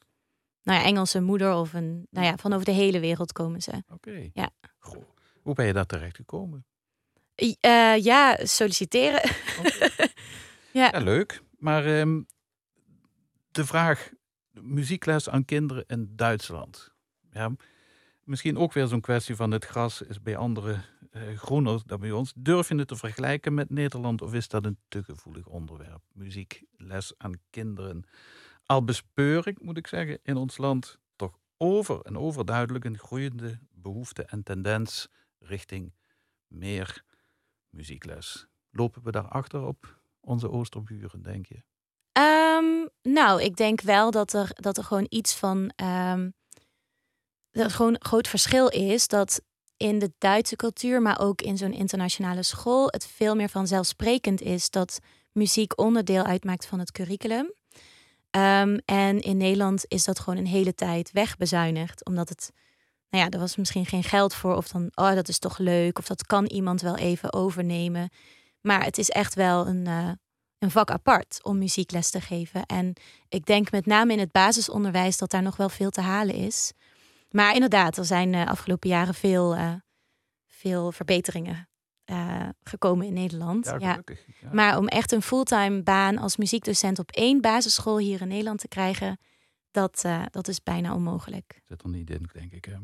nou ja, Engelse moeder. Of een, nou ja, van over de hele wereld komen ze. Oké. Ja. Goh. Hoe ben je daar terecht gekomen? Eh, ja, solliciteren. Ja, leuk. Maar ehm, de vraag muziekles aan kinderen in Duitsland. Ja, misschien ook weer zo'n kwestie van het gras is bij anderen eh, groener dan bij ons. Durf je het te vergelijken met Nederland of is dat een te gevoelig onderwerp? Muziekles aan kinderen. Al bespeur ik, moet ik zeggen, in ons land toch over en overduidelijk een groeiende behoefte en tendens richting meer muziekles. Lopen we daarachter op onze oosterburen, denk je? Ehm, nou, ik denk wel dat er, dat er gewoon iets van. ehm, dat gewoon een groot verschil is dat in de Duitse cultuur, maar ook in zo'n internationale school, het veel meer vanzelfsprekend is dat muziek onderdeel uitmaakt van het curriculum. Ehm, en in Nederland is dat gewoon een hele tijd wegbezuinigd, omdat het. Nou ja, er was misschien geen geld voor, of dan, oh, dat is toch leuk, of dat kan iemand wel even overnemen. Maar het is echt wel een, eh, een vak apart om muziekles te geven. En ik denk met name in het basisonderwijs dat daar nog wel veel te halen is. Maar inderdaad, er zijn de afgelopen jaren veel, eh, veel verbeteringen eh, gekomen in Nederland. Ja, Ja, gelukkig. Ja. Maar om echt een fulltime baan als muziekdocent op één basisschool hier in Nederland te krijgen, dat, eh, dat is bijna onmogelijk. Zit er niet in, denk ik. Hè.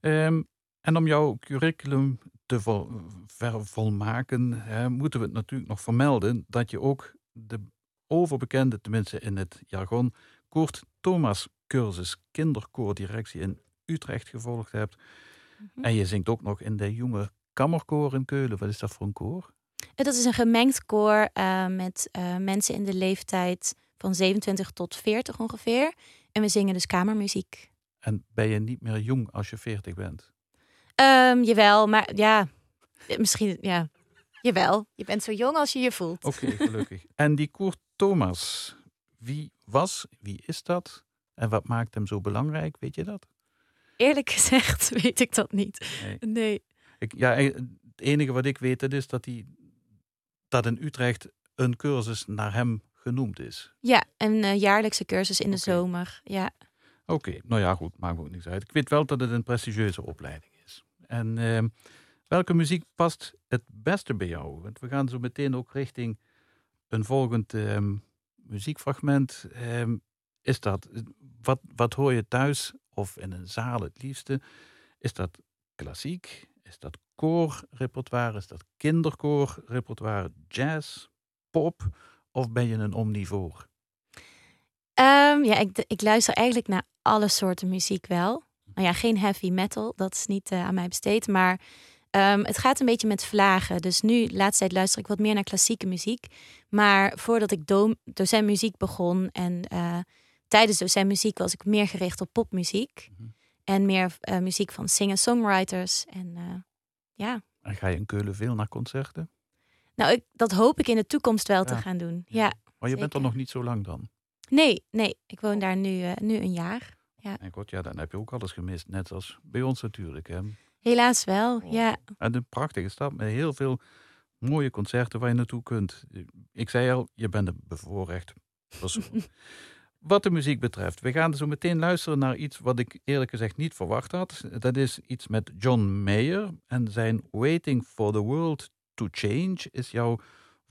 Ehm, en om jouw curriculum te vol, vervolmaken, hè, moeten we het natuurlijk nog vermelden dat je ook de overbekende, tenminste in het jargon, Koert Thomas cursus kinderkoordirectie in Utrecht gevolgd hebt. Mhm. En je zingt ook nog in de jonge kammerkoor in Keulen. Wat is dat voor een koor? Dat is een gemengd koor eh, met eh, mensen in de leeftijd van 27 tot 40 ongeveer. En we zingen dus kamermuziek. En ben je niet meer jong als je 40 bent? Ehm, jawel, maar ja, misschien, ja, jawel. Je bent zo jong als je je voelt. Oké, gelukkig. en die Koert Thomas, wie was, wie is dat? En wat maakt hem zo belangrijk? Weet je dat? Eerlijk gezegd weet ik dat niet. Nee. Nee. Ik, ja, eh, het enige wat ik weet dat is dat, hij, dat in Utrecht een cursus naar hem genoemd is. Ja, een eh, jaarlijkse cursus in de zomer. Ja. Oké, nou ja, goed, maakt ook niks uit. Ik weet wel dat het een prestigieuze opleiding is. En ehm, welke muziek past het beste bij jou? Want we gaan zo meteen ook richting een volgend ehm, muziekfragment. Ehm, is dat, wat, wat hoor je thuis of in een zaal het liefste? Is dat klassiek? Is dat koorrepertoire? Is dat kinderkoorrepertoire? Jazz? Pop? Of ben je een omnivoor? Ehm, ja, ik, ik luister eigenlijk naar alle soorten muziek wel. Nou ja, geen heavy metal, dat is niet eh, aan mij besteed. Maar ehm, het gaat een beetje met vlagen. Dus nu, de laatste tijd, luister ik wat meer naar klassieke muziek. Maar voordat ik do docent muziek begon en eh, tijdens docent muziek was ik meer gericht op popmuziek. Mhm. En meer eh, muziek van singer-songwriters. En eh, ja, En ga je in Keulen veel naar concerten? nou, ik, dat hoop ik in de toekomst wel te Ja. gaan doen. Ja. Maar je bent er nog niet zo lang dan. Nee, nee, ik woon daar nu, eh, nu een jaar. En god, ja, dan heb je ook alles gemist. Net als bij ons natuurlijk. Hè. Helaas wel, Oh. ja. En een prachtige stad met heel veel mooie concerten waar je naartoe kunt. Ik zei al, je bent een bevoorrecht persoon. wat de muziek betreft, we gaan zo meteen luisteren naar iets wat ik eerlijk gezegd niet verwacht had. Dat is iets met John Mayer en zijn Waiting for the World to Change is jouw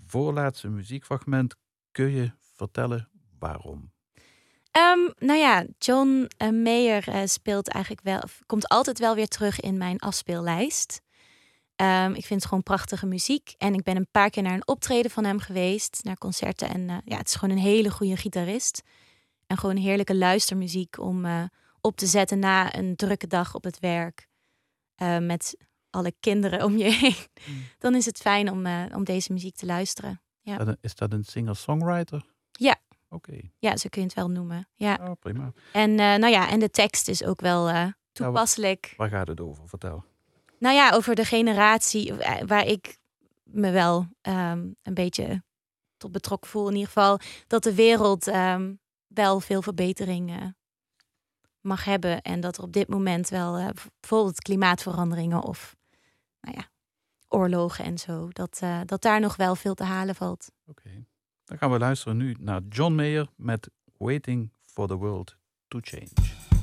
voorlaatste muziekfragment. Kun je vertellen waarom? Ehm, nou ja, John eh, Mayer eh, speelt eigenlijk wel, komt altijd wel weer terug in mijn afspeellijst. Ehm, ik vind het gewoon prachtige muziek. En ik ben een paar keer naar een optreden van hem geweest, naar concerten. En eh, ja, het is gewoon een hele goede gitarist. En gewoon heerlijke luistermuziek om eh, op te zetten na een drukke dag op het werk. eh, met alle kinderen om je heen. Dan is het fijn om, eh, om deze muziek te luisteren. Ja. Is dat een- Is dat een singer-songwriter? Ja. Oké, Ja, zo kun je het wel noemen. Ja. oh, prima. En nou ja, en de tekst is ook wel toepasselijk. Waar gaat het over? Vertel. Nou ja, over de generatie waar ik me wel ehm, een beetje tot betrokken voel. In ieder geval dat de wereld ehm, wel veel verbetering mag hebben. En dat er op dit moment wel eh, bijvoorbeeld klimaatveranderingen of nou ja, oorlogen en zo. Dat, eh, dat daar nog wel veel te halen valt. Oké. Dan gaan we luisteren nu naar John Mayer met Waiting for the World to Change.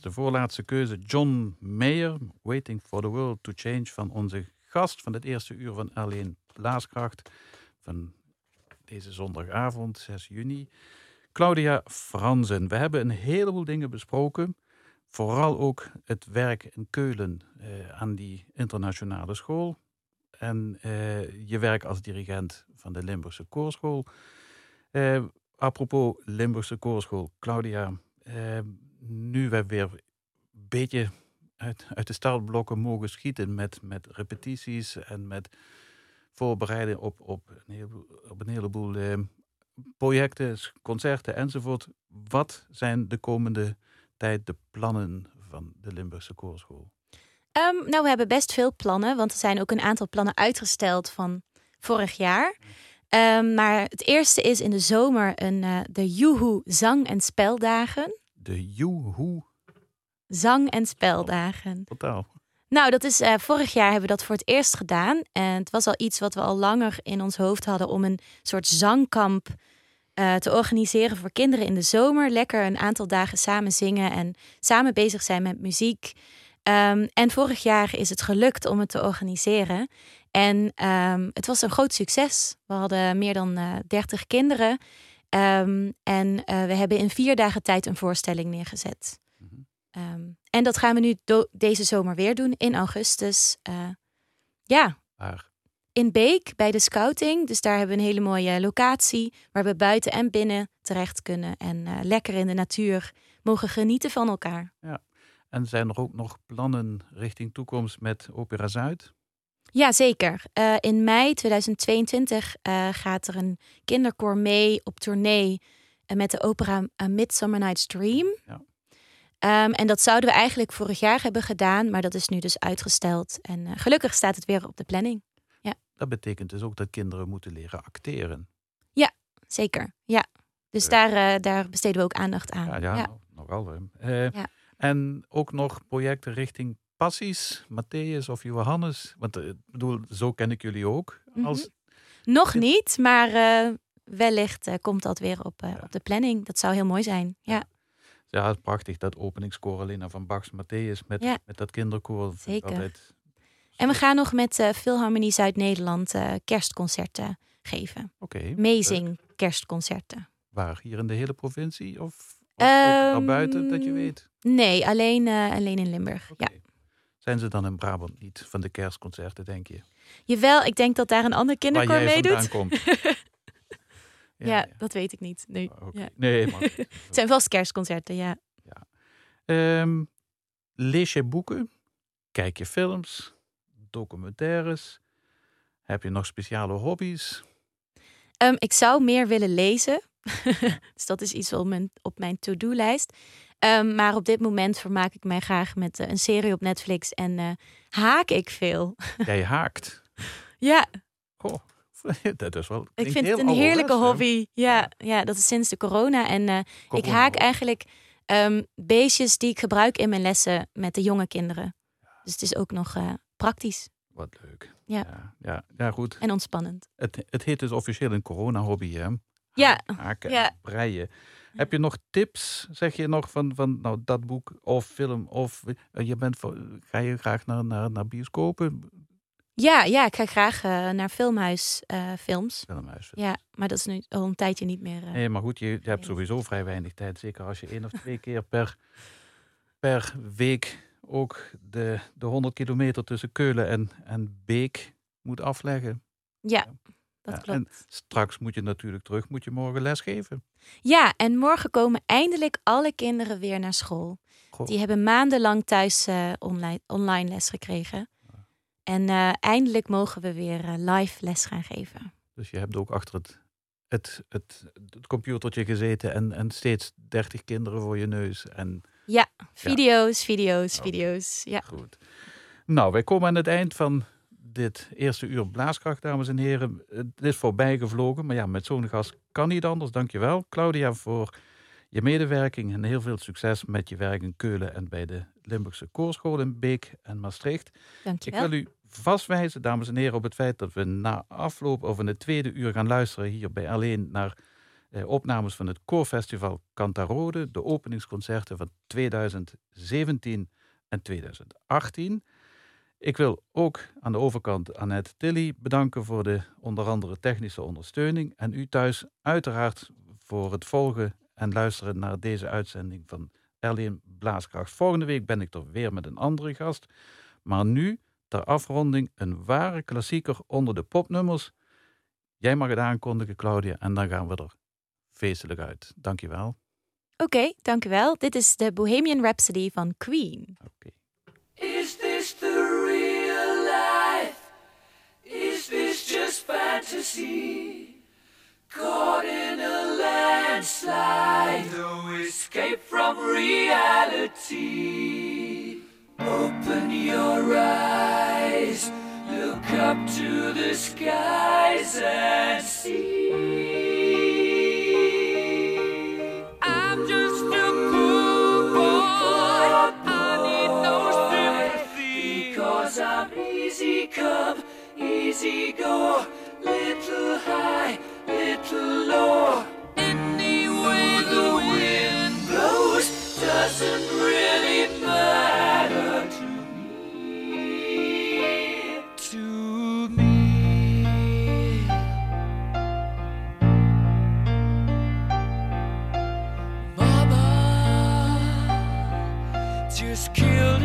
De voorlaatste keuze. John Mayer, Waiting for the World to Change, van onze gast van het eerste uur van Alleen Blaaskracht. Van deze zondagavond, 6 juni. Claudia Franzen. We hebben een heleboel dingen besproken. Vooral ook het werk in Keulen eh, aan die internationale school. En eh, je werk als dirigent van de Limburgse Koorschool. Eh, apropos Limburgse Koorschool, Claudia. Nu we weer een beetje uit, uit de startblokken mogen schieten met, met repetities en met voorbereiden op, op een heleboel, op een heleboel eh, projecten, concerten enzovoort. Wat zijn de komende tijd de plannen van de Limburgse Koorschool? Ehm, nou, we hebben best veel plannen, want er zijn ook een aantal plannen uitgesteld van vorig jaar. Ehm, maar het eerste is in de zomer een, eh, de Joehoe Zang- en Speldagen. De Joehoe Zang- en Speldagen. totaal. Nou, dat is, eh, vorig jaar hebben we dat voor het eerst gedaan. En het was al iets wat we al langer in ons hoofd hadden om een soort zangkamp eh, te organiseren voor kinderen in de zomer. Lekker een aantal dagen samen zingen en samen bezig zijn met muziek. Ehm, en vorig jaar is het gelukt om het te organiseren. En ehm, het was een groot succes. We hadden meer dan eh 30 kinderen. Ehm, en eh, we hebben in vier dagen tijd een voorstelling neergezet. Mhm. Ehm, en dat gaan we nu deze zomer weer doen in augustus. Eh, ja, Maar in Beek bij de scouting. Dus daar hebben we een hele mooie locatie waar we buiten en binnen terecht kunnen. En eh, lekker in de natuur mogen genieten van elkaar. En zijn er ook nog plannen richting toekomst met Opera Zuid? Ja, zeker. Eh, in mei 2022 eh, gaat er een kinderkoor mee op tournee eh, met de opera A Midsummer Night's Dream. Ja. Ehm, en dat zouden we eigenlijk vorig jaar hebben gedaan, maar dat is nu dus uitgesteld. En gelukkig staat het weer op de planning. Dat betekent dus ook dat kinderen moeten leren acteren. Zeker, ja. Dus daar, daar besteden we ook aandacht aan. Ja, ja, Ja. nog- nogal. Ja. En ook nog projecten richting Passies, Matthäus of Johannes. Want eh, ik bedoel, zo ken ik jullie ook. Mhm. Als, Nog niet, maar eh, wellicht eh, komt dat weer op, Ja. op de planning. Dat zou heel mooi zijn. Ja, Ja, het prachtig, dat openingskoor Alina van Bachs Matthäus met, Ja. met dat kinderkoor. Zeker. Altijd... En we gaan nog met Philharmonie Zuid-Nederland kerstconcerten geven. Oké. Amazing kerstconcerten. Waar? Hier in de hele provincie? Of, of ook daarbuiten, dat je Ehm, weet? Nee, alleen, alleen in Limburg. Ja. Zijn ze dan in Brabant niet van de kerstconcerten, denk je? Jawel, ik denk dat daar een ander Waar kinderkoor jij meedoet. vandaan komt. Ja, dat weet ik niet. Nee. Ja. Nee, maar Het zijn vast kerstconcerten, ja. Ehm, lees je boeken? Kijk je films? Documentaires? Heb je nog speciale hobby's? Ehm, ik zou meer willen lezen. dus dat is iets op mijn, op mijn to-do-lijst. Ehm, maar op dit moment vermaak ik mij graag met eh, een serie op Netflix en eh, haak ik veel. Jij haakt. ja, Goh, dat is wel. ik vind het een heerlijke hè? hobby. Ja, ja, dat is sinds de corona. En eh, ik haak eigenlijk ehm, beestjes die ik gebruik in mijn lessen met de jonge kinderen. Dus het is ook nog praktisch Wat leuk. Ja. ja, ja, ja, goed. en ontspannend. Het, het heet dus officieel een corona-hobby, hè? Ja, Haken ja. en breien. Heb je nog tips, zeg je nog, van, van nou, dat boek of film? Of eh, je bent voor, ga je graag naar, naar, naar bioscopen? Ja, ja, ik ga graag eh, naar filmhuis eh, films. Filmhuis. Ja, maar dat is nu al een tijdje niet meer. eh, Nee, maar goed, je, je hebt sowieso vrij weinig tijd. Zeker als je één of twee keer per, per week ook de, de 100 kilometer tussen Keulen en, en Beek moet afleggen. Ja, dat Ja, klopt. en straks moet je natuurlijk terug, moet je morgen lesgeven. Ja, en morgen komen eindelijk alle kinderen weer naar school. Goh, Die hebben maandenlang thuis eh, online, online les gekregen. En eh, eindelijk mogen we weer eh, live les gaan geven. Dus je hebt ook achter het, het, het, het computertje gezeten en, en steeds 30 kinderen voor je neus. En Video's, video's, Oh. video's. Ja. Goed. Nou, wij komen aan het eind van dit eerste uur Blaaskracht, dames en heren. Het is voorbij gevlogen, maar ja, met zo'n gast kan niet anders. Dankjewel, Claudia, voor je medewerking en heel veel succes met je werk in Keulen en bij de Limburgse Koorschool in Beek en Maastricht. Ik Dankjewel. wil u vastwijzen, dames en heren, op het feit dat we na afloop of in het tweede uur gaan luisteren hier bij Alleen naar eh, opnames van het Koorfestival Cantarode, de openingsconcerten van 2017 en 2018. Ik wil ook aan de overkant Annette Tilly bedanken voor de onder andere technische ondersteuning. En u thuis uiteraard voor het volgen en luisteren naar deze uitzending van L1 Blaaskracht. Volgende week ben ik er weer met een andere gast. Maar nu, ter afronding, een ware klassieker onder de popnummers. Jij mag het aankondigen, Claudia, en dan gaan we er feestelijk uit. Dankjewel. Oké, dank u wel. Dit is de Bohemian Rhapsody van Queen. Oké. Is this the real life? Is this just fantasy? Caught in a landslide, no escape from reality. Open your eyes, look up to the skies and see. Easy go. Little high, little low. Any way the wind blows doesn't really matter to me. To me. Mama just killed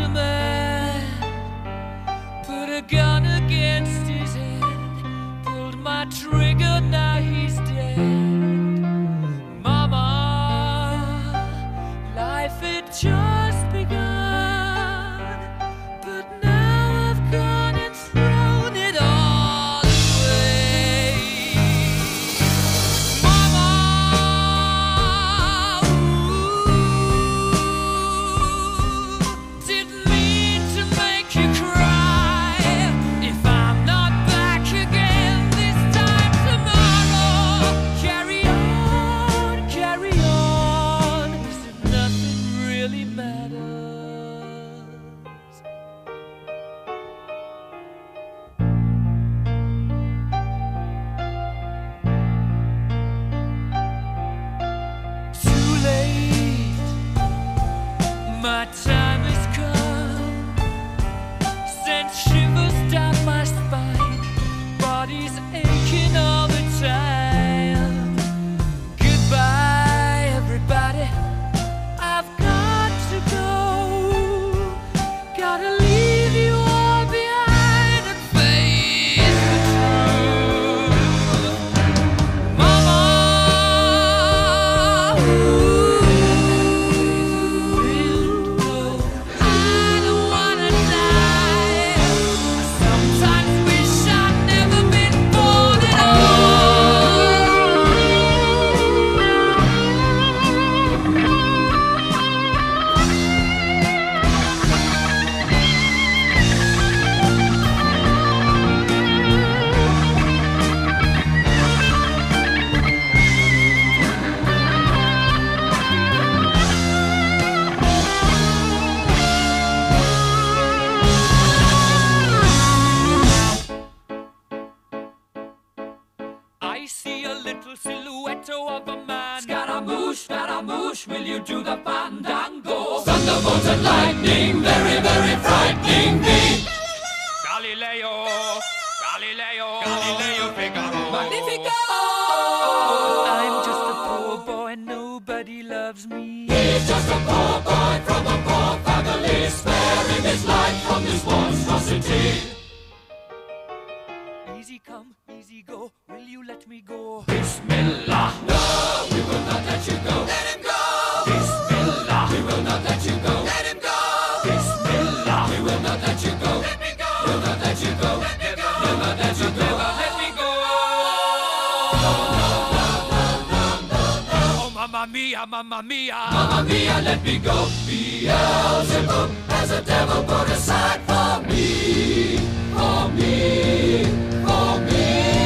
die, little silhouette of a man. Scaramouche, Scaramouche, will you do the fandango? Thunderbolt and lightning, very, very frightening me. Galileo, Galileo, Galileo Figaro. Magnifico! I'm just a poor boy, nobody loves me. He's just a poor boy from a poor family, sparing his life from this monstrosity. Will you let me go? Bismillah. No, we will not let you go. Let him go. Bismillah. We will not let you go. Let him go. Bismillah. We will not let you go. Let me go. We'll not let you go. Let me go. We'll not let you go. Never let me go. Oh, mamma mia, mamma mia. Mamma mia, let me go. Beelzebub has a devil put aside for me. For me. For me.